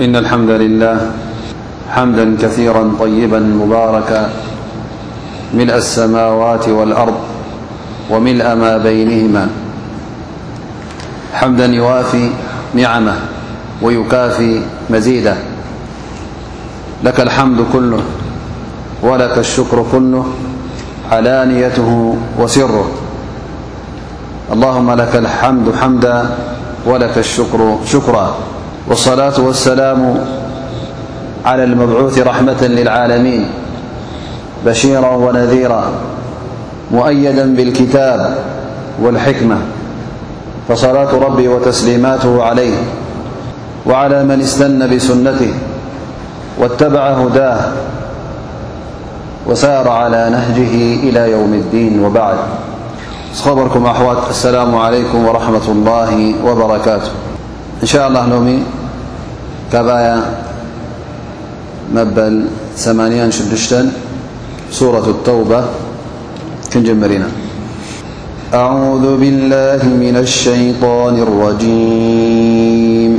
إن الحمد لله حمدا كثيرا طيبا مباركا ملء السماوات والأرض وملأ ما بينهما حمدا يوافي نعمه ويكافي مزيده لك الحمد كله ولك الشكر كله علانيته وسره اللهم لك الحمد حمدا ولك الشكر شكرا والصلاة والسلام على المبعوث رحمة للعالمين بشيرا ونذيرا مؤيدا بالكتاب والحكمة فصلاة ربي وتسليماته عليه وعلى من استن بسنته واتبع هداه وسار على نهجه إلى يوم الدين وبعد صخبركم أوات السلام عليكم ورحمة الله وبركاته إن شاء الله الومي بآيا مبل ثمانيا شدشتا سورة التوبة مناأعوذ بالله من الشيطان الرجيما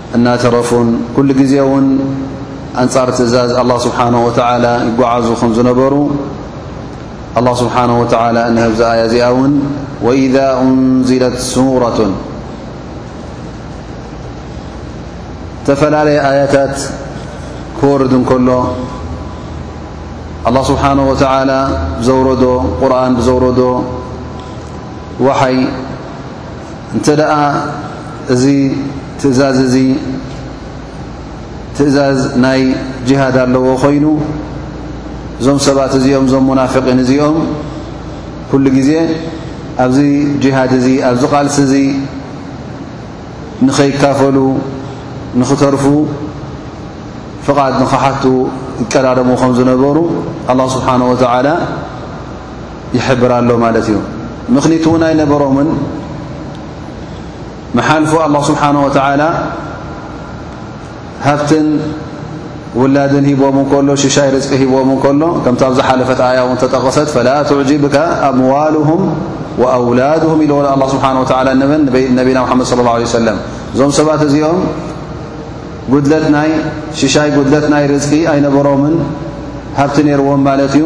እናተረፉን ኩሉ ግዜ እውን ኣንጻር ትእዛዝ ኣላህ ስብሓነሁ ወተዓላ ይጓዓዙ ከም ዝነበሩ ኣላህ ስብሓነሁ ወተዓላ እንሀብዛ ኣያ እዚኣ እውን ወኢዛ ኡንዝለት ሱረቱን እተፈላለየ ኣያታት ክወርድ እንከሎ ኣላ ስብሓን ወተዓላ ብዘውረዶ ቁርን ብዘውረዶ ዋሓይ እንተደኣ እዚ ትእዛዝ እዚ ትእዛዝ ናይ ጅሃድ ኣለዎ ኮይኑ እዞም ሰባት እዚኦም እዞም ሙናፍቒን እዚኦም ኩሉ ግዜ ኣብዚ ጅሃድ እዚ ኣብዚ ቓልሲ እዚ ንኸይካፈሉ ንኽተርፉ ፍቓድ ንኽሓቱ ይቀዳደሙ ከም ዝነበሩ ኣላ ስብሓን ወተዓላ ይሕብር ኣሎ ማለት እዩ ምኽኒት እውን ኣይነበሮምን መሓልፉ ኣላ ስብሓን ወተዓላ ሃብትን ውላድን ሂቦም እንከሎ ሽሻይ ርዝቂ ሂቦም እንከሎ ከምቲ ኣብ ዝሓለፈት ኣያ እውን ተጠቐሰት ፈላ ትዕጅብካ ኣምዋልሁም ወኣውላድሁም ኢለዎ ኣላ ስብሓን ወተዓላ ነበን ነቢና ሓመድ ስለ ላ ለ ሰለም እዞም ሰባት እዚኦም ጉድለት ናይ ሽሻይ ጉድለት ናይ ርዝቂ ኣይነበሮምን ሃብቲ ነይርዎም ማለት እዩ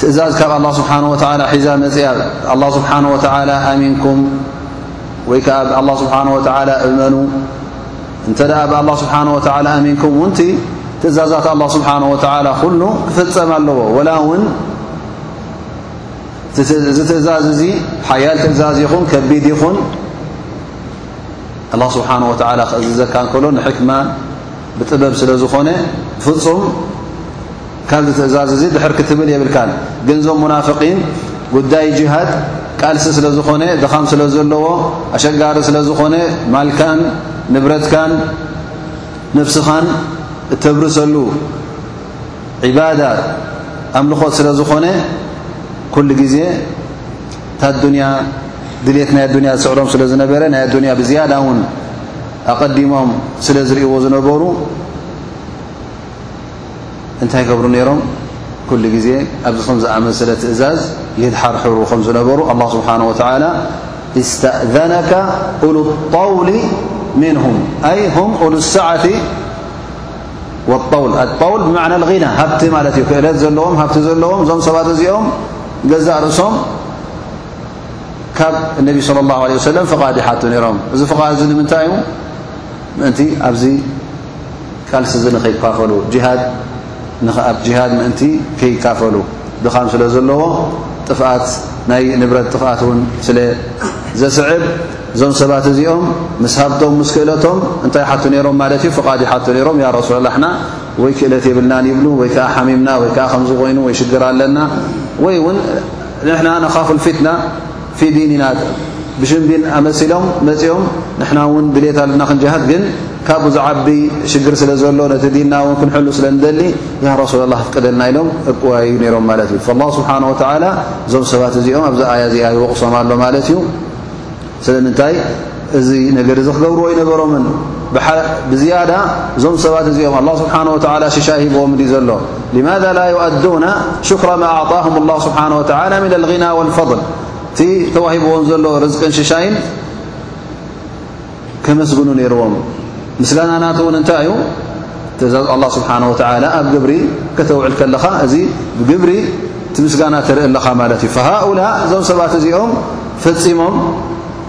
ትእዛዝ ካብ ኣላ ስብሓን ወተላ ሒዛ መፅኣ ኣላ ስብሓን ወተላ ኣሚንኩም ወይ ከዓ ብኣላ ስብሓን ወተላ እመኑ እንተ ደኣ ብኣላ ስብሓን ወተላ ኣሚንኩም ውንቲ ትእዛዛት ኣላ ስብሓን ወተላ ኩሉ ክፍፀም ኣለዎ ወላ እውን እዚ ትእዛዝ እዚ ሓያል ትእዛዝ ይኹን ከቢድ ይኹን ኣላ ስብሓን ወተላ ክእዝዘካ እንከሎ ንሕክማ ብጥበብ ስለ ዝኾነ ብፍፁም ካብዚ ትእዛዝ እዚ ድሕር ክትብል የብልካን ግን ዞም ሙናፍቒን ጉዳይ ጂሃድ ቃልሲ ስለ ዝኾነ ድኻም ስለ ዘለዎ ኣሸጋሪ ስለ ዝኾነ ማልካን ንብረትካን ነፍስኻን እተብርሰሉ ዒባዳ ኣምልኾት ስለ ዝኾነ ኩሉ ግዜ እታ ኣዱንያ ድልት ናይ ኣዱንያ ዝስዕሮም ስለ ዝነበረ ናይ ኣዱንያ ብዝያዳ እውን ኣቐዲሞም ስለ ዝርእዎ ዝነበሩ እንታይ ይገብሩ ነይሮም? ኩሉ ግዜ ኣብዚ ከም ዝኣመሰለ ትእዛዝ የድሓርሕሩ ከም ዝነበሩ ኣላህ ስብሓነሁ ወተዓላ እስተእዘነከ ኡሉ ጠውሊ ምንሁም ኣይ ሁም ኡሉ ሰዓቲ ወጠውል ኣጠውል ብመዕና ልጊና ሃብቲ ማለት እዩ ክእለት ዘለዎም ሃብቲ ዘለዎም እዞም ሰባት እዚኦም ገዛእ ርእሶም ካብ እነቢ ስለ ላሁ ለ ወሰለም ፍቓድ ይሓቱ ነይሮም እዚ ፍቓድ እዚ ንምንታይ እዩ ምእንቲ ኣብዚ ቃልሲ እዚ ንኸይካፈሉ፣ ጂሃድ ንኣብ ጂሃድ ምእንቲ ከይካፈሉ ድኻም ስለ ዘለዎ፣ ጥፍኣት ናይ ንብረት ጥፍኣት እውን ስለ ዘስዕብ፣ እዞም ሰባት እዚኦም ምስ ሃብቶም ምስ ክእለቶም እንታይ ይሓቱ ነይሮም ማለት እዩ? ፍቓድ ይሓቱ ነይሮም። ያ ረሱላላ ንሕና ወይ ክእለት የብልናን ይብሉ፣ ወይ ከዓ ሓሚምና፣ ወይ ከዓ ከምዚ ኮይኑ፣ ወይ ሽግር ኣለና፣ ወይ እውን ንሕና ነኻፉል ፊትና፣ ፊ ዲኒና ብሽም ዲን ኣመሲሎም መጺኦም ንሕና ውን ድሌት ኣለና ክንጃሃድ ግን ካብኡ ዝዓቢ ሽግር ስለ ዘሎ ነቲ ዲንና ውን ክንሕሉ ስለ ንደሊ ያ ረሱላ ላ ፍቅደልና ኢሎም እቅዋዩ ነይሮም ማለት እዩ ላ ስብሓን ወተዓላ እዞም ሰባት እዚኦም ኣብዚ ኣያ እዚኣ ይወቕሶም ኣሎ ማለት እዩ ስለምንታይ እዚ ነገር እዚ ክገብርዎ ኣይነበሮምን። ብዝያዳ እዞም ሰባት እዚኦም ኣላ ስብሓን ወተዓላ ሽሻይ ሂብዎም እንዲ ዘሎ ልማዛ ላ ዩኣዱና ሽክራ ማ ኣዕጣሁም ላ ስብሓን ወተዓላ ምና ልغና ወልፈضል እቲ ተዋሂብዎም ዘሎ ርዝቅን ሽሻይን ከመስግኑ ነይርዎም። ምስጋና ናት እውን እንታይ እዩ ትእዛዝ ኣላ ስብሓን ወተዓላ ኣብ ግብሪ ከተውዕል ከለኻ እዚ ብግብሪ እቲ ምስጋና ትርኢ ኣለኻ ማለት እዩ ሃኡላ እዞም ሰባት እዚኦም ፈፂሞም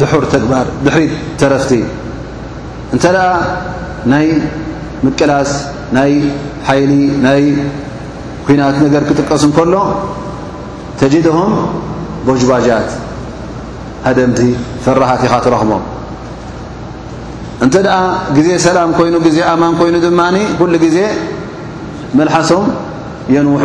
ድሑር ተግባር ድሕሪ ተረፍቲ እንተ ናይ ምቅላስ ናይ ሓይሊ ናይ ኩናት ነገር ክጥቀስ እንከሎ ተጅድሆም ቦጅባጃት ሃደምቲ ፈራሃት ኢኻ ትረኽቦም እንተ ደኣ ግዜ ሰላም ኮይኑ ግዜ ኣማን ኮይኑ ድማ ኩሉ ግዜ መልሓሶም የንውሑ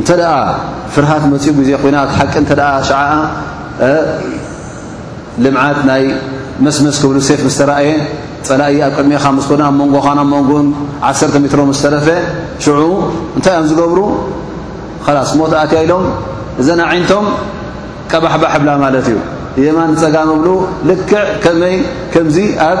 እንተ ፍርሃት መፅኡ ግዜ ኩናት ሓቂ እተ ሸዓኣ ልምዓት ናይ መስመስ ክብሉ ሴፍ ምስ ተራእየ ፀላኢ ኣብ ቅድሜኻ ምስ ኮነ ኣብ መንጎኻን ኣብ መንጎኡን ዓሰርተ ሜትሮ ምስ ተረፈ ሽዑ እንታይ እዮም ዝገብሩ ኸላስ ሞት ኣትያ ኢሎም እዘን ኣዒንቶም ቀባሕባሕ ብላ ማለት እዩ የማን ፀጋም እብሉ ልክዕ ከመይ ከምዚ ኣብ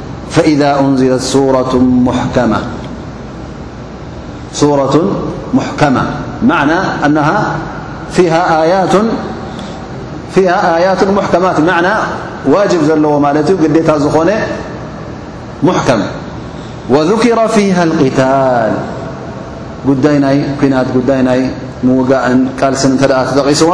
فإذا أنزلت صورة محكمة معنى أنها فيها آيات محكمات بمعنى واجب لو ملت جدية زخن محكم وذكر فيها القتال دي كنت د ي وجء قلس نت أ تتقسو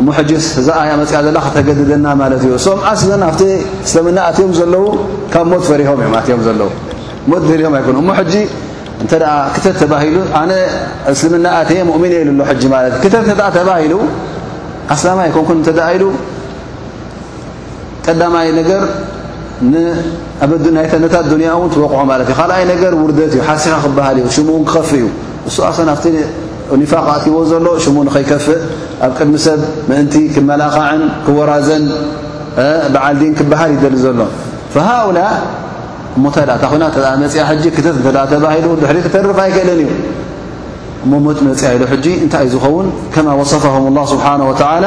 እሞ ሕጅስ እዛ ኣያ መፅያ ዘላ ከተገድደና ማለት እዩ እሶም ኣስለን ኣብቲ እስልምና ኣትዮም ዘለዉ ካብ ሞት ፈሪሆም እዮም ኣትዮም ዘለዉ ሞት ደልዮም ኣይኮኑ እሞ ሕጂ እንተ ክተት ተባሂሉ ኣነ እስልምና ኣትየ ሙእሚን ኢሉ ኣሎ ሕጂ ማለት ክተት ተባሂሉ ኣስላማ ኣይኮንኩን እንተ ኢሉ ቀዳማይ ነገር ኣብ ናይተነታት ዱንያ እውን ትበቕዖ ማለት እዩ ካልኣይ ነገር ውርደት እዩ ሓሲኻ ክበሃል እዩ ሽሙ እውን ክኸፍእ እዩ እሱ ኣሰን ኣብቲ ኒፋቅ ኣእትዎ ዘሎ ሽሙ ንኸይከፍእ ኣብ ቅድሚ ሰብ ምእንቲ ክመላኻዕን ክወራዘን በዓል ዲን ክበሃል ይደሊ ዘሎ ፈሃኡላ እሞ ታይ እታ ኮይና ተ መፅያ ሕጂ ክተት እተ ተባሂሉ ድሕሪ ክተርፍ ኣይክእልን እዩ እሞ ሞት መፅያ ኢሉ ሕጂ እንታይ እዩ ዝኸውን ከማ ወሰፈሁም ላ ስብሓን ወተዓላ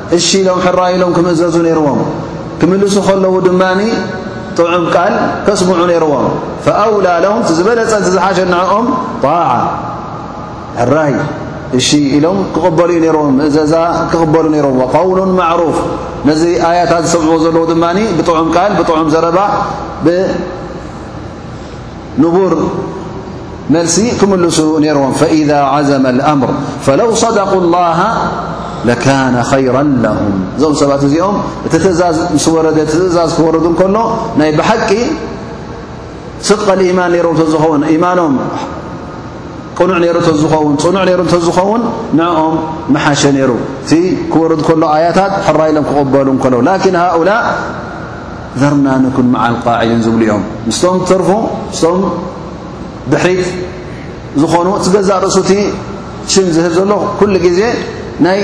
እሺ ኢሎም ሕራይ ኢሎም ክምእዘዙ ነይርዎም ክምልሱ ከለዉ ድማ ጥዑም ቃል ከስምዑ ነይርዎም ፈኣውላ ለሁም ዝበለፀ ዝሓሸ ንዕኦም ጣዓ ሕራይ እሺ ኢሎም ክቕበሉ ዩ ነይርዎም ምእዘዛ ክቕበሉ ነይርዎም ወቀውሉ ማዕሩፍ ነዚ ኣያታት ዝሰምዕዎ ዘለዉ ድማ ብጥዑም ቃል ብጥዑም ዘረባ ንቡር መልሲ ክምልሱ ነይርዎም ፈኢዛ ዓዘመ ኣምር ፈለው صደق ላሃ ለካነ ኸይራ ለሁም እዞም ሰባት እዚኦም እቲ ትእዛዝ ምስ ወረደ ትእዛዝ ክወርዱ ከሎ ናይ ብሓቂ ስድቀ ኢማን ነይሮ ተዝኸውን ኢማኖም ቅኑዕ ነይሩ ተዝኸውን ፅኑዕ ነይሩ ተዝኸውን ንኦም መሓሸ ነይሩ እቲ ክወርድ ከሎ ኣያታት ሕራይሎም ክቕበሉ ከለዉ ላኪን ሃኡላ ዘርና ንኩን መዓ ኣልቃዒሊን ዝብሉ እዮም ምስቶም ተርፉ ምስቶም ድሕሪት ዝኾኑ እቲ ገዛእ ርእሱቲ ሽም ዝህብ ዘሎ ኩሉ ግዜ ናይ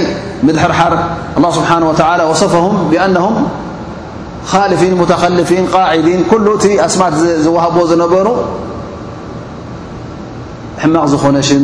ምድሕርሓር ኣላ ስብሓን ወተላ ወሰፈሁም ብኣነሁም ኻልፊን ሙተኸልፊን ቃዒዲን ኩሉ እቲ ኣስማት ዝዋሃቦ ዝነበሩ ሕማቕ ዝኾነ ሽም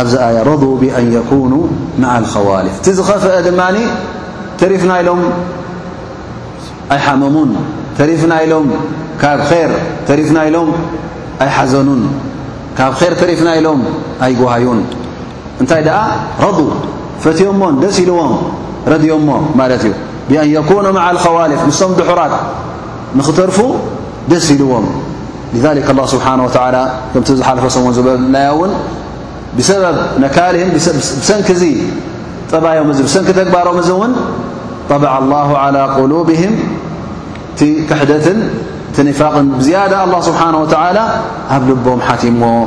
ኣብዚ ኣያ ረضው ብኣን የኩኑ መዓ ልኸዋሊፍ እቲ ዝኸፍአ ድማ ተሪፍና ኢሎም ኣይሓመሙን ተሪፍና ኢሎም ካብ ር ተሪፍና ኢሎም ኣይሓዘኑን ካብ ር ተሪፍና ኢሎም ኣይጓሃዩን እንታይ ደኣ ረض ፈትዮሞን ደስ ኢልዎም ረድዮሞ ማለት እዩ ብኣን የኩኑ መዓ ልኸዋሊፍ ንሶም ድሑራት ንኽተርፉ ደስ ኢልዎም لذلك الله سبحانه وتعلى لفم بسب نكله سنك بيم سنك جرم طبع الله على قلوبهم كحدة نفاق زيدة الله سبحانه وتعلى ب لبم تم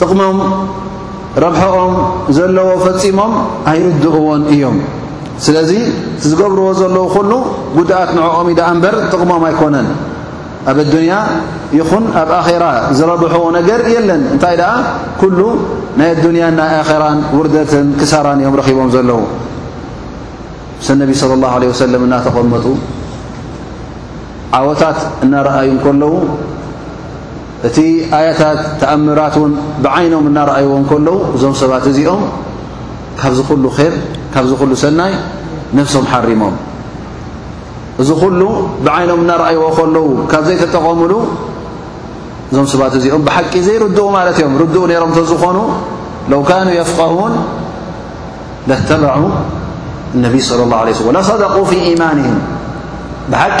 ጥቕሞም ረብሐኦም ዘለዎ ፈጺሞም ኣይርድእዎን እዮም። ስለዚ እቲ ዝገብርዎ ዘለዉ ኩሉ ጉድኣት ንዕኦም እዩ ደኣ እምበር ጥቕሞም ኣይኮነን። ኣብ ኣዱንያ ይኹን ኣብ ኣኼራ ዝረብሕዎ ነገር የለን። እንታይ ደኣ ኩሉ ናይ ኣዱንያን ናይ ኣኼራን ውርደትን ክሳራን እዮም ረኺቦም ዘለዉ። ምስ ነቢ صለ ላሁ ለ ወሰለም እናተቐመጡ ዓወታት እናረኣዩ እንከለዉ እቲ ኣያታት ተኣምራት ውን ብዓይኖም እናረኣይዎ እንከለዉ እዞም ሰባት እዚኦም ካብዚ ኩሉ ር ካብዚ ኩሉ ሰናይ ነፍሶም ሓሪሞም እዚ ኩሉ ብዓይኖም እናረኣይዎ ከለዉ ካብ ዘይተጠቐምሉ እዞም ሰባት እዚኦም ብሓቂ ዘይርድኡ ማለት እዮም ርድኡ ነይሮም ተዝኾኑ ለው ካኑ የፍቀሁን ለተበዑ ነቢ صለ ላه ለ ሰ ወላ ሰደቁ ፊ ኢማንህም ብሓቂ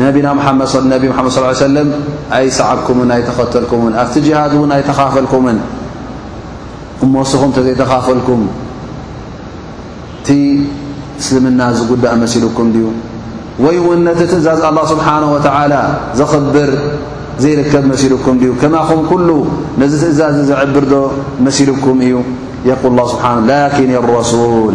ነቢና ሙሓመድ ነቢ ሙሓመድ ስ ሰለም ኣይሰዓብኩምን ኣይተኸተልኩምን ኣብቲ ጅሃድ እውን ኣይተኻፈልኩምን እሞ እስኹም ተዘይተኻፈልኩም እቲ እስልምና ዝጉዳእ መሲሉኩም ድዩ ወይ እውን ነቲ ትእዛዝ ኣላ ስብሓን ወተዓላ ዘኽብር ዘይርከብ መሲሉኩም ድዩ ከማኹም ኩሉ ነዚ ትእዛዝ ዘዕብር ዶ መሲሉኩም እዩ የቁል ላ ስብሓ ላኪን ረሱል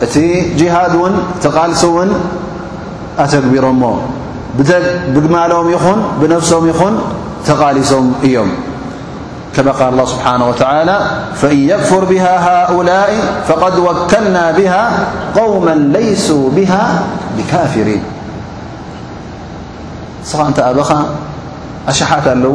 ت جهاد ون تقالس ون أتكبرم بجمالم ي بنفسم ين تقالسم እيم كما قال الله سبحانه وتعالى فإن يكفر بها هؤلاء فقد وكلنا بها قوما ليسوا بها بكافرين እ ኣበኻ ኣሽሓት ኣለው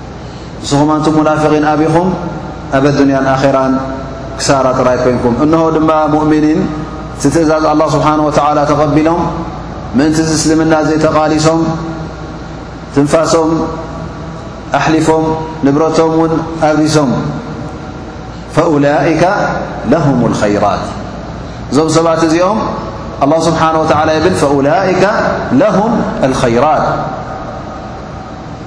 ንስኹም ኣንቱም ሙናፊቒን ኣቢኹም ኣብ ኣዱንያን ኣኼራን ክሳራ ጥራይ ኮይንኩም እንሆ ድማ ሙእሚኒን እቲ ትእዛዝ ኣላ ስብሓን ወተዓላ ተቐቢሎም ምእንቲ ዚ እስልምና ዘይተቓሊሶም ትንፋሶም ኣሕሊፎም ንብረቶም እውን ኣብሪሶም ፈኡላይከ ለሁም ልኸይራት እዞም ሰባት እዚኦም ኣላ ስብሓን ወተዓላ የብል ፈኡላይከ ለሁም ልኸይራት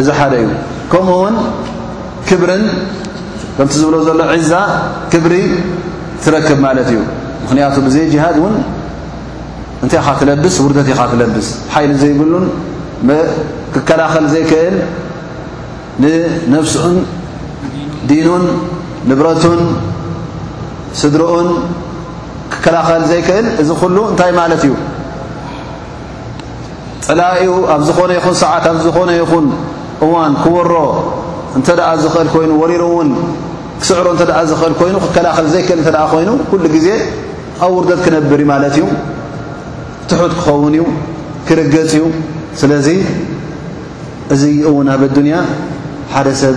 እዚ ሓደ እዩ ከምኡ ውን ክብርን ከምቲ ዝብሎ ዘሎ ዒዛ ክብሪ ትረክብ ማለት እዩ ምኽንያቱ ብዘይ ጅሃድ እውን እንታይ ኢኻ ትለብስ ውርደት ኢኻ ትለብስ ሓይሊ ዘይብሉን ክከላኸል ዘይክእል ንነፍሱን ዲኑን ንብረቱን ስድርኡን ክከላኸል ዘይክእል እዚ ኩሉ እንታይ ማለት እዩ ጸላኢኡ ኣብ ዝኾነ ይኹን ሰዓት ኣብ ዝኾነ ይኹን እዋን ክወሮ እንተ ደኣ ዝኽእል ኮይኑ ወሪሩ እውን ክስዕሮ እንተ ደኣ ዝኽእል ኮይኑ ክከላኸል ዘይክእል እንተ ደኣ ኮይኑ ኩሉ ግዜ ኣብ ውርደት ክነብር እዩ ማለት እዩ ትሑት ክኸውን እዩ ክርገጽ እዩ ስለዚ እዚ እውን ኣብ ኣዱንያ ሓደ ሰብ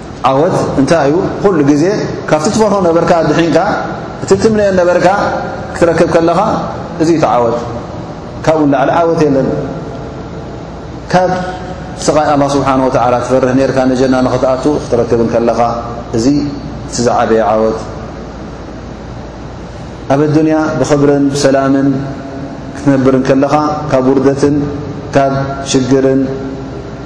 ዓወት እንታይ እዩ? ኩሉ ግዜ ካብቲ ትፈርሆ ነበርካ ድሒንካ እቲ ትምነዮ ነበርካ ክትረክብ ከለኻ እዚ እዩ ዓወት። ካብኡ ንላዕሊ ዓወት የለን። ካብ ስቓይ ኣላ ስብሓን ወተዓላ ትፈርህ ነርካ ንጀና ንኽትኣቱ ክትረክብ ከለኻ እዚ እቲ ዝዓበየ ዓወት ኣብ ኣዱንያ ብኽብርን ብሰላምን ክትነብር ከለኻ ካብ ውርደትን ካብ ሽግርን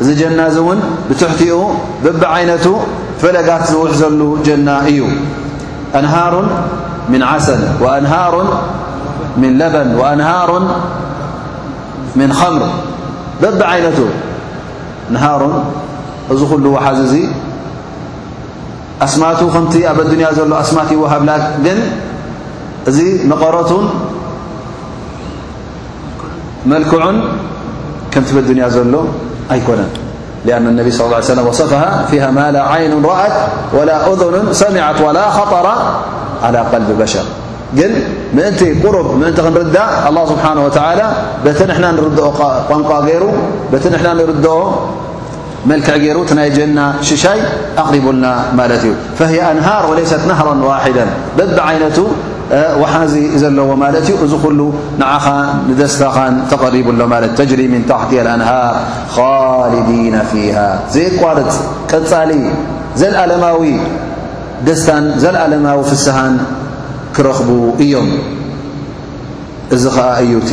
እዚ ጀና እዚ እውን ብትሕቲኡ በብዓይነቱ ፈለጋት ዝውሕዘሉ ጀና እዩ ኣንሃሩን ምን ዓሰል ኣንሃሩን ምን ለበን ኣንሃሩን ምን ኸምር በብዓይነቱ ኣንሃሩን እዚ ኩሉ ውሓዚ እዙ ኣስማቱ ከምቲ ኣብ ኣዱንያ ዘሎ ኣስማት ይወሃብላ ግን እዚ መቐረቱን መلكع ك ያ ዘሎ أيك لأن النبي صلى الله عليه وسلم وصفها فيها مالا عين رأت ولا أذن سمعت ولا خطر على قلب بشر ل مأنت قرب نتنردا الله سبحانه وتعالى بتن حنا نرد طنقاجير بتن حنا نرد መልክዕ ገይሩ እቲ ናይ ጀና ሽሻይ ኣቕሪቡልና ማለት እዩ ፈህየ ኣንሃር ወለይሰት ናህራ ዋሒዳ በቢ ዓይነቱ ወሓዚ ዘለዎ ማለት እዩ እዚ ኩሉ ንዓኻ ንደስታኻን ተቐሪቡ ኣሎ ማለት እ ተጅሪ ምን ታሕቲ ኣንሃር ኻሊዲና ፊሃ ዘየቋርፅ ቀፃሊ ዘለኣለማዊ ደስታን ዘለኣለማዊ ፍስሃን ክረኽቡ እዮም እዚ ኸዓ እዩ እቲ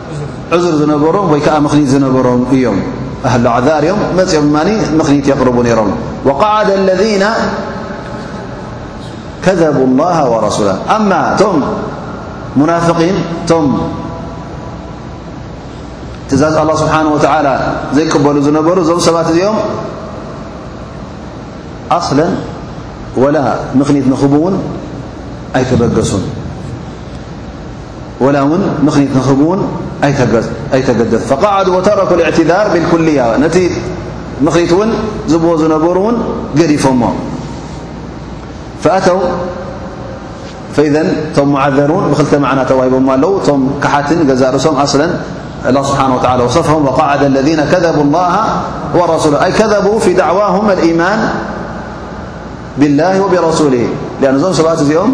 ዑዝር ዝነበሮም ወይ ከዓ ምኽኒት ዝነበሮም እዮም ኣህሉ ዓዛር እዮም መፅኦም ድማ ምኽኒት የቕርቡ ነይሮም ወቃዓደ ለذነ ከዘቡ ላሃ ወረሱላ ኣማ እቶም ሙናፍቒን እቶም ትእዛዝ ኣላ ስብሓን ወተዓላ ዘይቀበሉ ዝነበሩ እዞም ሰባት እዚኦም ኣስለን ወላ ምኽኒት ንኽቡ እውን ኣይተበገሱን ولا ن ن أيتدث فقاعدوا وتركوا الاعتذار بالكلية نت منن ب نبرن جلف فأتوا فإذ معذرون لتمعن كت لم لا الله سبحانه وتعالى وصفهم وقاعد الذين كذبوا الله ورسوله أي كذبوا في دعواهم الإيمان بالله وبرسوله لأن م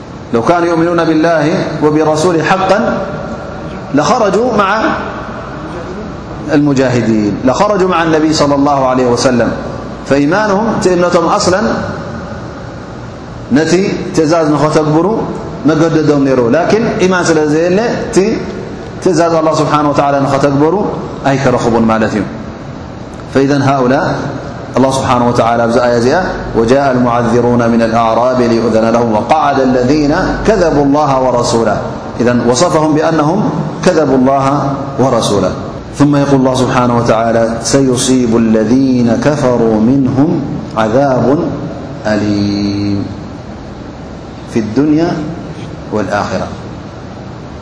لو كانوا يؤمنون بالله وبرسوله حقا لخرجوا مع المجاهدين لخرجوا مع النبي صلى الله عليه وسلم فإيمانهم إمنتهم أصلا نت تأزا نختكبر مدم نيرو لكن إيمانل تأزا الله سبحانه وتعالى نتكبر أيكرخب مالتفإذهؤلاء الله سبحانه وتعالى زأ يزئ وجاء المعذرون من الأعراب ليؤذن لهم وقعد الذين كذبوا الله ورسوله إذن وصفهم بأنهم كذبوا الله ورسوله ثم يقول الله سبحانه وتعالى سيصيب الذين كفروا منهم عذاب أليم في الدنيا والآخرة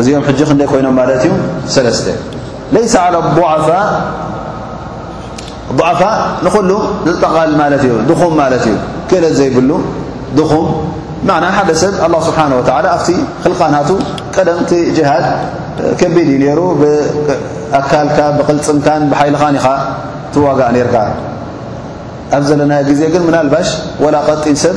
እዚኦም ሕጂ ክንደይ ኮይኖም ማለት እዩ ሰለስተ ለይሰ ዓላ ضዓፋእ ضዓፋእ ንኹሉ ንጠቓል ማለት እዩ ድኹም ማለት እዩ ክእለት ዘይብሉ ድኹም ማዕና ሓደ ሰብ ኣላ ስብሓን ወተዓላ ኣብቲ ክልቃናቱ ቀደምቲ ጅሃድ ከቢድ እዩ ነይሩ ብኣካልካ ብቕልፅምካን ብሓይልኻን ኢኻ ትዋጋእ ነርካ ኣብ ዘለናዮ ግዜ ግን ምናልባሽ ወላ ቐጢን ሰብ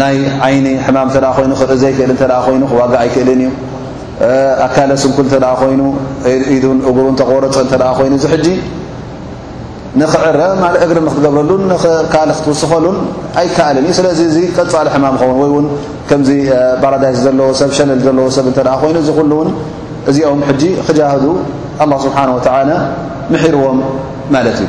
ናይ ዓይኒ ሕማም እተ ኮይኑ ክርኢ ዘይክእል እተ ኮይኑ ክዋጋ ኣይክእልን እዩ ኣካለ ስንኩል እተ ኮይኑ ኢዱን እግሩ ተቆረፀ እተ ኮይኑ እዚ ሕጂ ንኽዕረ ማለ እግሪ ንክትገብረሉን ንካል ክትውስኸሉን ኣይከኣልን እዩ ስለዚ እዚ ቀፃሊ ሕማም ኸውን ወይ እውን ከምዚ ባራዳይስ ዘለዎ ሰብ ሸለል ዘለዎ ሰብ እተ ኮይኑ እዚ ኩሉ እውን እዚኦም ሕጂ ክጃህዱ ኣላ ስብሓን ወተላ ምሒርዎም ማለት እዩ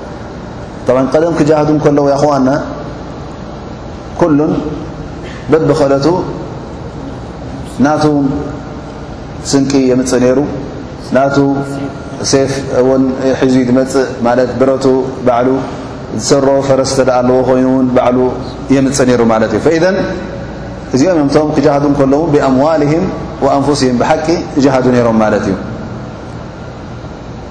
طبعا ቀደም ክጃህዱ ከለዉ ያኹዋና ኩሉን በብኸለቱ ናቱ ስንቂ የምፅ ነይሩ ናቱ ሴፍ እውን ሒዙ ዝመፅእ ማለት ብረቱ ባዕሉ ዝሰሮ ፈረስ ተደኣ ኣለዎ ኮይኑ እውን ባዕሉ የምፅ ነይሩ ማለት እዩ ፈኢዘን እዚኦም እዮም ቶም ክጃህዱ ከለዉ ብኣምዋልህም ወኣንፉስህም ብሓቂ ይጃሃዱ ነይሮም ማለት እዩ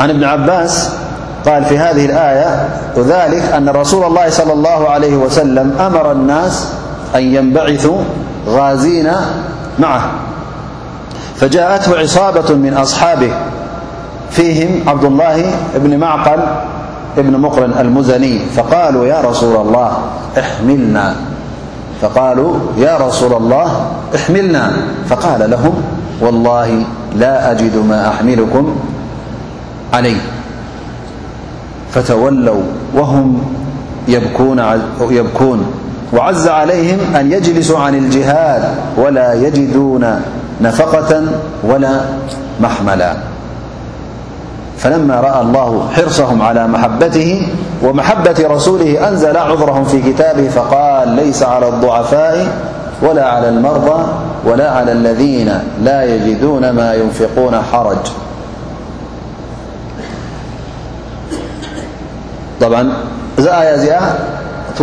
عن ابن عباس قال في هذه الآية ذلك أن رسول الله صلى الله عليه وسلم أمر الناس أن ينبعثوا غازين معه فجاءته عصابة من أصحابه فيهم عبد الله بن معقل بن مقرن المذني فقالوا يا رسول الله احملنا فقال لهم والله لا أجد ما أحملكم عليه فتولوا وهم يبكون وعز عليهم أن يجلسوا عن الجهاد ولا يجدون نفقة ولا محملا فلما رأى الله حرصهم على محبته ومحبة رسوله أنزل عذرهم في كتابه فقال ليس على الضعفاء ولا على المرضى ولا على الذين لا يجدون ما ينفقون حرج طبعا يا ق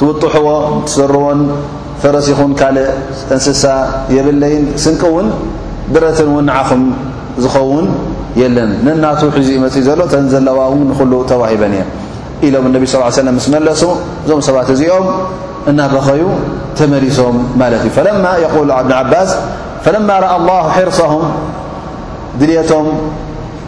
ትውጥሕዎ ትሰርዎን ፈረስ ይኹን ካልእ እንስሳ የብለይን ስንቂ እውን ብረትን እውን ንዓኹም ዝኸውን የለን ነናቱ ሒዙ እዩ መፅእ ዘሎ ተን ዘለዋ እውን ንኹሉ ተዋሂበን እየን ኢሎም እነቢ ስ ሰለም ምስ መለሱ እዞም ሰባት እዚኦም እናበኸዩ ተመሊሶም ማለት እዩ ፈለማ የቁል እብን ዓባስ ፈለማ ረኣ ላሁ ሕርሰሁም ድልቶም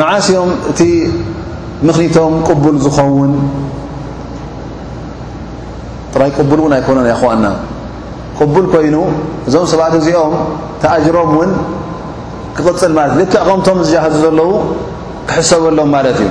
መዓስ እዮም እቲ ምኽኒቶም ቅቡል ዝኸውን ጥራይ ቅቡል እውን ኣይኮነን ይኹዋና ቅቡል ኮይኑ እዞም ሰባት እዚኦም ተኣጅሮም እውን ክቕፅል ማለት እዩ ልክዕ ከምቶም ዝጃህዙ ዘለዉ ክሕሰበሎም ማለት እዩ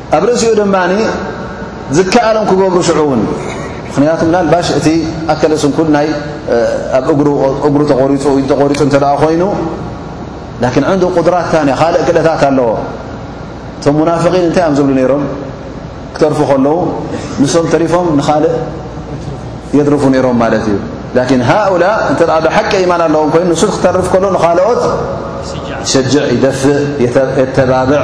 ኣብ ርእሲኡ ድማ ዝከኣሎም ክገብሩ ሽዑ እውን ምኽንያቱ ምናልባሽ እቲ ኣከለ ስንኩል ናይ ኣብ እግሩ ተቆሪፁ ኢዱ ተቆሪፁ እንተ ኮይኑ ላኪን ዕንዱ ቁድራት ታንያ ካልእ ክእለታት ኣለዎ እቶም ሙናፍቒን እንታይ እዮም ዝብሉ ነይሮም ክተርፉ ከለዉ ንሶም ተሪፎም ንኻልእ የድርፉ ነይሮም ማለት እዩ ላኪን ሃኡላ እንተ ብሓቂ ኢማን ኣለዎም ኮይኑ ንሱ ክተርፍ ከሎ ንኻልኦት ይሸጅዕ ይደፍእ የተባብዕ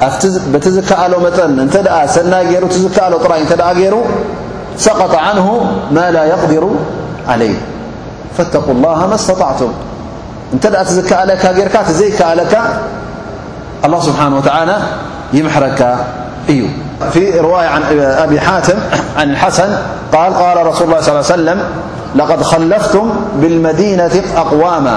تكل ل ي ير سقط عنه ما لا يقدر عليه فاتقوا الله ما استطعتم ت ك ر يكك الله سبحانه وتعالى يمحرك ي في رواية نأبي حاتم عن الحسن قال قال رسول الله صلى عليه وسلم لقد خلفتم بالمدينة أقواما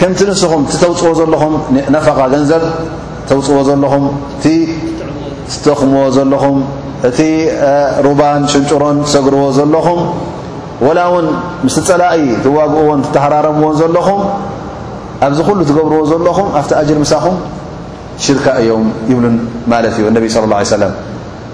ከምቲ ንስኹም እቲ ተውፅዎ ዘለኹም ነፈቓ ገንዘብ ተውፅዎ ዘለኹም እቲ ትተኽምዎ ዘለኹም እቲ ሩባን ሽንጭሮን ትሰግርዎ ዘለኹም ወላ እውን ምስ ፀላኢ ትዋግእዎን ትተሃራረምዎን ዘለኹም ኣብዚ ኩሉ ትገብርዎ ዘለኹም ኣብቲ ኣጅር ምሳኹም ሽርካ እዮም ይብሉን ማለት እዩ እነቢ ስለ ላ ሰለም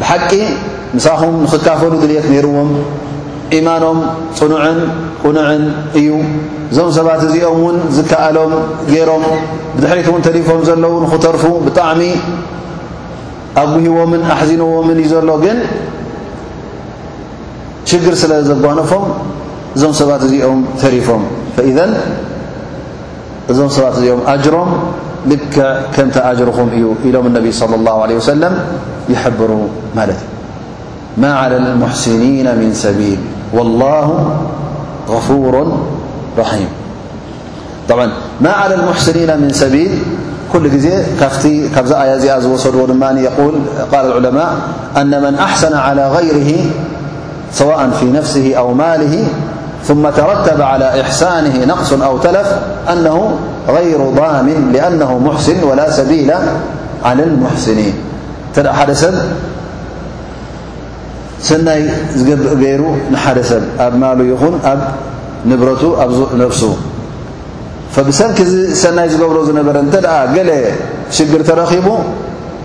ብሓቂ ምሳኹም ንኽካፈሉ ድልት ነይርዎም ኢማኖም ፅኑዕን ቁኑዕን እዩ እዞም ሰባት እዚኦም እውን ዝከኣሎም ገይሮም ብድሕሪት እውን ተሪፎም ዘለዉ ንኽተርፉ ብጣዕሚ ኣጉሂዎምን ኣሕዚንዎምን እዩ ዘሎ ግን ሽግር ስለ ዘጓነፎም እዞም ሰባት እዚኦም ተሪፎም ፈኢዘን م ات م أجرم لكع كمت أجرم ي إلم النبي صلى الله عليه وسلم يحبر مل ما على المحسنين من سبيل والله غفور رحيم طبع ما على المحسنين من سبيل كل آي وص يول قال العلماء أن من أحسن على غيره سواء في نفسه أو ماله ثم ترتب على إحسانه نقص أو تلف أنه غير ضامن لأنه محسن ولا سبيل عل المحسنين ت ح سب سني بእ ير سب ال ين نبرت نفس فبسنك سني ዝر ر ت أ جل شجر ترب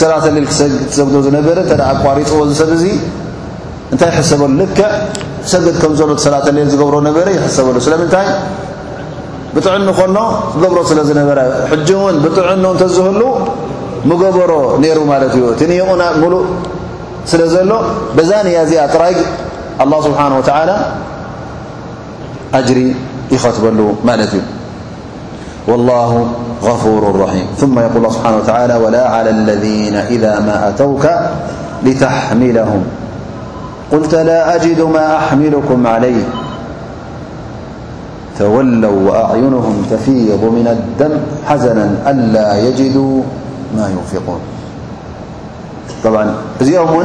ሰላተ ሌል ክሰግድ ትሰግዶ ዝነበረ እንተ ኣቋሪጽዎ እዚ ሰብ እዚ እንታይ ይሕሰበሉ ልክዕ ሰግድ ከም ዘሎ ሰላተ ሌል ዝገብሮ ነበረ ይሕሰበሉ ስለምንታይ ብጥዕኑ ከሎ ገብሮ ስለ ዝነበረ ሕጂ እውን ብጥዕኑ እንተ ዝህሉ ምገበሮ ነይሩ ማለት እዩ እቲ ንየኡና ሙሉእ ስለ ዘሎ በዛ ንያ እዚኣ ጥራይ ኣላ ስብሓን ወተዓላ ኣጅሪ ይኸትበሉ ማለት እዩ والله غفور رحيم ثم يقول الله سبحانه وتعالى ولا على الذين إذا ما أتوك لتحملهم قلت لا أجد ما أحملكم عليه تولوا وأعينهم تفيظ من الدم حزنا ألا يجدوا ما ينفقون طبعا يوم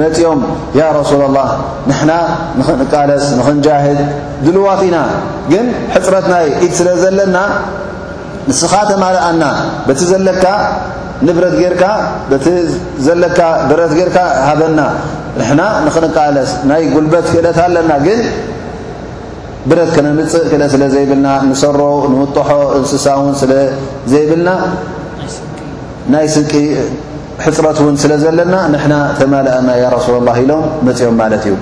መጺኦም ያ ረሱላ ላህ ንሕና ንኽንቃለስ ንኽንጃህድ ድልዋት ኢና ግን ሕፅረት ናይ ኢድ ስለ ዘለና ንስኻ ተማልኣና በቲ ዘለካ ንብረት ጌርካ በቲ ዘለካ ብረት ጌርካ ሃበና ንሕና ንኽንቃለስ ናይ ጉልበት ክእለት ኣለና ግን ብረት ከነምፅእ ክእለት ስለ ዘይብልና ንሰሮ ንውጥሖ እንስሳ እውን ስለ ዘይብልና ናይ ስቂ ሕፅረት እውን ስለ ዘለና ንሕና ተማልኣና ያ ረሱላ ላ ኢሎም መፅኦም ማለት እዩ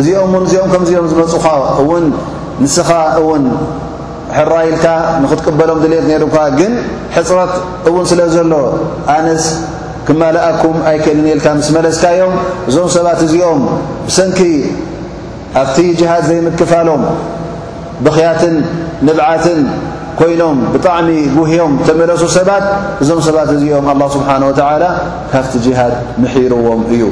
እዚኦም ን እዚኦም ከምዚኦም ዝመፁኻ እውን ንስኻ እውን ሕራ ኢልካ ንኽትቅበሎም ድልት ነይሩካ ግን ሕፅረት እውን ስለ ዘሎ ኣነስ ክማልኣኩም ኣይክእልን ኢልካ ምስ መለስካዮም እዞም ሰባት እዚኦም ብሰንኪ ኣብቲ ጅሃድ ዘይምክፋሎም ብኽያትን ንብዓትን ኮይኖም ብጣዕሚ ጉህዮም ተመለሱ ሰባት እዞም ሰባት እዚኦም ኣላ ስብሓን ወተዓላ ካብቲ ጅሃድ ምሒርዎም እዩ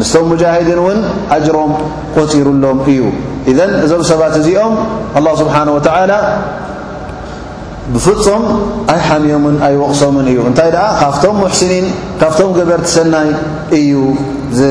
ምስቶም ሙጃሂድን እውን ኣጅሮም ቆፂሩሎም እዩ እዘን እዞም ሰባት እዚኦም ኣላ ስብሓን ወተዓላ ብፍፁም ኣይሓምዮምን ኣይወቕሶምን እዩ እንታይ ደኣ ካብቶም ሙሕስኒን ካብቶም ገበርቲ ሰናይ እዩ ዝ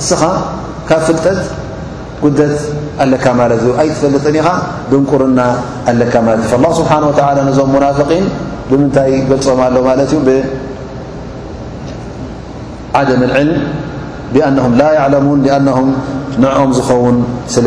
እስኻ ካብ ፍልጠት ጉድለት ኣለካ ማለት እዩ ኣይትፈልጥን ኢኻ ድንቁርና ኣለካ ማለት እዩ ላ ስብሓን ወተላ ነዞም ሙናፍቒን ብምንታይ ገልፆም ኣሎ ማለት እዩ ብዓደም ልዕልም ብኣነም ላ ያዕለሙን ብኣነም ንዕኦም ዝኸውን ስለ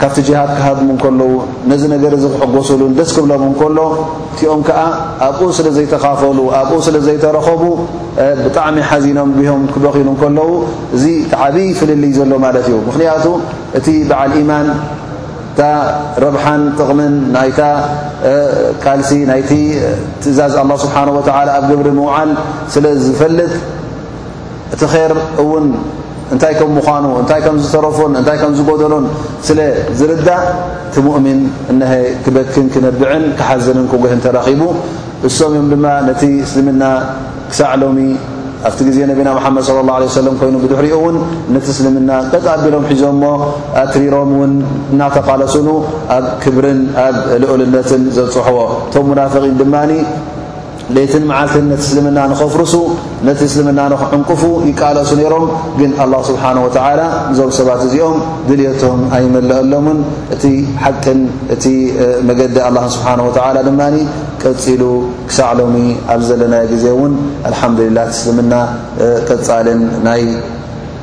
ካብቲ ጅሃድ ክሃድሙ እንከለዉ ነዚ ነገር እዚ ክሕጎሱሉን ደስ ክብሎም እንከሎ እቲኦም ከኣ ኣብኡ ስለ ዘይተኻፈሉ ኣብኡ ስለ ዘይተረኸቡ ብጣዕሚ ሓዚኖም ጉሆም ክበኽዩሉ እንከለዉ እዚ እቲ ዓብዪ ፍልልይ ዘሎ ማለት እዩ ምኽንያቱ እቲ በዓል ኢማን እታ ረብሓን ጥቕምን ናይታ ቃልሲ ናይቲ ትእዛዝ ኣላ ስብሓን ወተዓላ ኣብ ግብሪ ምውዓል ስለ ዝፈልጥ እቲ ር እውን እንታይ ከም ምዃኑ እንታይ ከም ዝተረፉን እንታይ ከም ዝጎደሉን ስለ ዝርዳእ እቲ ሙእሚን እነሀ ክበክን ክነብዕን ክሓዝንን ክጉህን ተረኺቡ እሶም እዮም ድማ ነቲ እስልምና ክሳዕ ሎሚ ኣብቲ ግዜ ነቢና መሓመድ صለ ላه ለ ሰለም ኮይኑ ብድሕሪኡ እውን ነቲ እስልምና ቀጥ ኣቢሎም ሒዞሞ ኣትሪሮም እውን እናተቓለሱኑ ኣብ ክብርን ኣብ ልኡልነትን ዘብፅሕዎ እቶም ሙናፍቒን ድማ ለይትን መዓልትን ነቲ እስልምና ንኸፍርሱ ነቲ እስልምና ንኽዕንቅፉ ይቃለሱ ነይሮም ግን ኣላ ስብሓን ወተዓላ እዞም ሰባት እዚኦም ድልቶም ኣይመለአሎምን እቲ ሓቅን እቲ መገዲ ኣላን ስብሓን ወተዓላ ድማ ቀፂሉ ክሳዕ ሎሚ ኣብ ዘለናዮ ግዜ እውን ኣልሓምዱልላ እቲ እስልምና ቀፃልን ናይ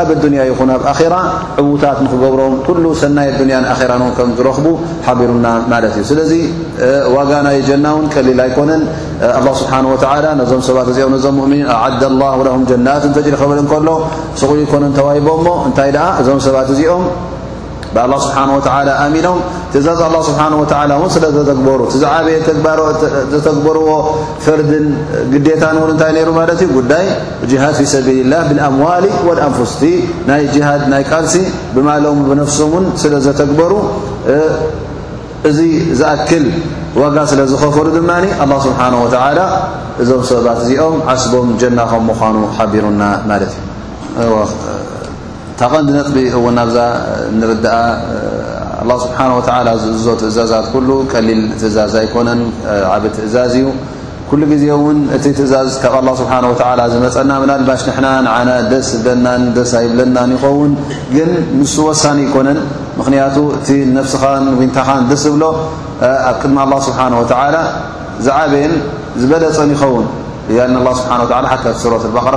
ኣብ ኣዱንያ ይኹን ኣብ ኣኼራ ዕዉታት ንክገብሮም ኩሉ ሰናይ ኣዱንያን ኣኼራን እውን ከም ዝረኽቡ ሓቢሩና ማለት እዩ ስለዚ ዋጋ ናይ ጀና እውን ቀሊል ኣይኮነን ኣላ ስብሓን ወተዓላ ነዞም ሰባት እዚኦም ነዞም ሙእምኒን ኣዓደ ላሁ ለም ጀናትን ተጅሪ ክብል እንከሎ ስቑ ይኮነን ተዋሂቦ እሞ እንታይ ደኣ እዞም ሰባት እዚኦም ብኣላ ስብሓን ወተላ ኣሚኖም ትእዛዝ ኣላ ስብሓን ወተላ እውን ስለ ዘተግበሩ እቲ ዝዓበየ ተግባሮ ዘተግበርዎ ፈርድን ግዴታን እውን እንታይ ነይሩ ማለት እዩ ጉዳይ ጅሃድ ፊ ሰቢልላህ ብልኣምዋሊ ወልኣንፉስ እቲ ናይ ጅሃድ ናይ ቃልሲ ብማሎም ብነፍሶም እውን ስለ ዘተግበሩ እዚ ዝኣክል ዋጋ ስለ ዝኸፈሉ ድማ ኣላ ስብሓን ወተላ እዞም ሰብባት እዚኦም ዓስቦም ጀና ከም ምዃኑ ሓቢሩና ማለት እዩ እታ ቐንዲ ነጥቢ እውን ኣብዛ ንርድኣ ኣላ ስብሓን ወተዓላ ዝእዝዞ ትእዛዛት ኩሉ ቀሊል ትእዛዝ ኣይኮነን ዓብ ትእዛዝ እዩ ኩሉ ግዜ እውን እቲ ትእዛዝ ካብ ኣላ ስብሓን ወተዓላ ዝመፀና ምናልባሽ ንሕና ንዓና ደስ ዝብለናን ደስ ኣይብለናን ይኸውን ግን ንሱ ወሳኒ ኣይኮነን ምኽንያቱ እቲ ነፍስኻን ዊንታኻን ደስ ዝብሎ ኣብ ቅድሚ ኣላ ስብሓን ወተዓላ ዝዓበየን ዝበለፀን ይኸውን እያ ኣላ ስብሓን ወላ ሓታ ሱረት ኣልባቅረ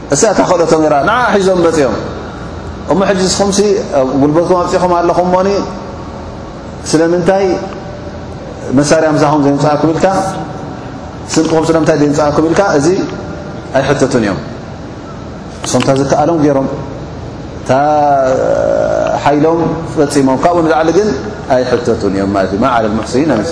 እሳ እታ ክእለቶ ነራ ንዓ ሒዞም መፅኦም እሞ ሕጂ ንስኹምሲ ጉልበትኩም ኣብፂኹም ኣለኹም ሞኒ ስለምንታይ መሳርያ ምሳኹም ዘይምፅኣኩም ኢልካ ስንቅኹም ስለምንታይ ዘይምፅኣኩም ኢልካ እዚ ኣይሕተቱን እዮም እሶም እታ ዝከኣሎም ገይሮም እታ ሓይሎም ፈፂሞም ካብኡ ንላዕሊ ግን ኣይሕተቱን እዮም ማለት እዩ ማ ዓለ ሙሕሲኒን ኣምስ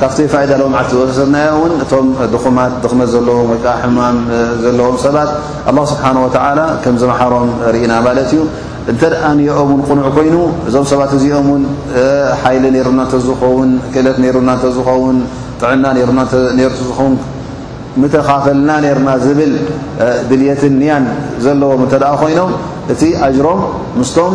ካብቲ ፋይዳ ሎም ዓርሲ ዝወሰድናዮ እውን እቶም ድኹማት ድኽመት ዘለዎም ወይከዓ ሕማም ዘለዎም ሰባት ኣላ ስብሓን ወተዓላ ከም ዝመሓሮም ርኢና ማለት እዩ እንተ ደኣ ንኦም ውን ቕኑዕ ኮይኑ እዞም ሰባት እዚኦም ውን ሓይሊ ነይሩና እንተዝኸውን ክእለት ነይሩና እንተዝኸውን ጥዕና ነሩና ነሩ ዝኸውን ምተኻፈልና ነርና ዝብል ድልየትን ንያን ዘለዎም እንተ ደኣ ኮይኖም እቲ ኣጅሮም ምስቶም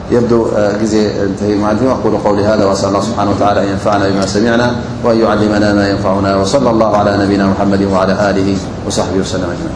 يبدو جزي ع أقول قول هذا وأسأل الله سبحانه وتعالى أن ينفعنا بما سمعنا وأن يعلمنا ما ينفعنا وصلى الله على نبينا محمد وعلى آله وصحبه وسلم أجمعين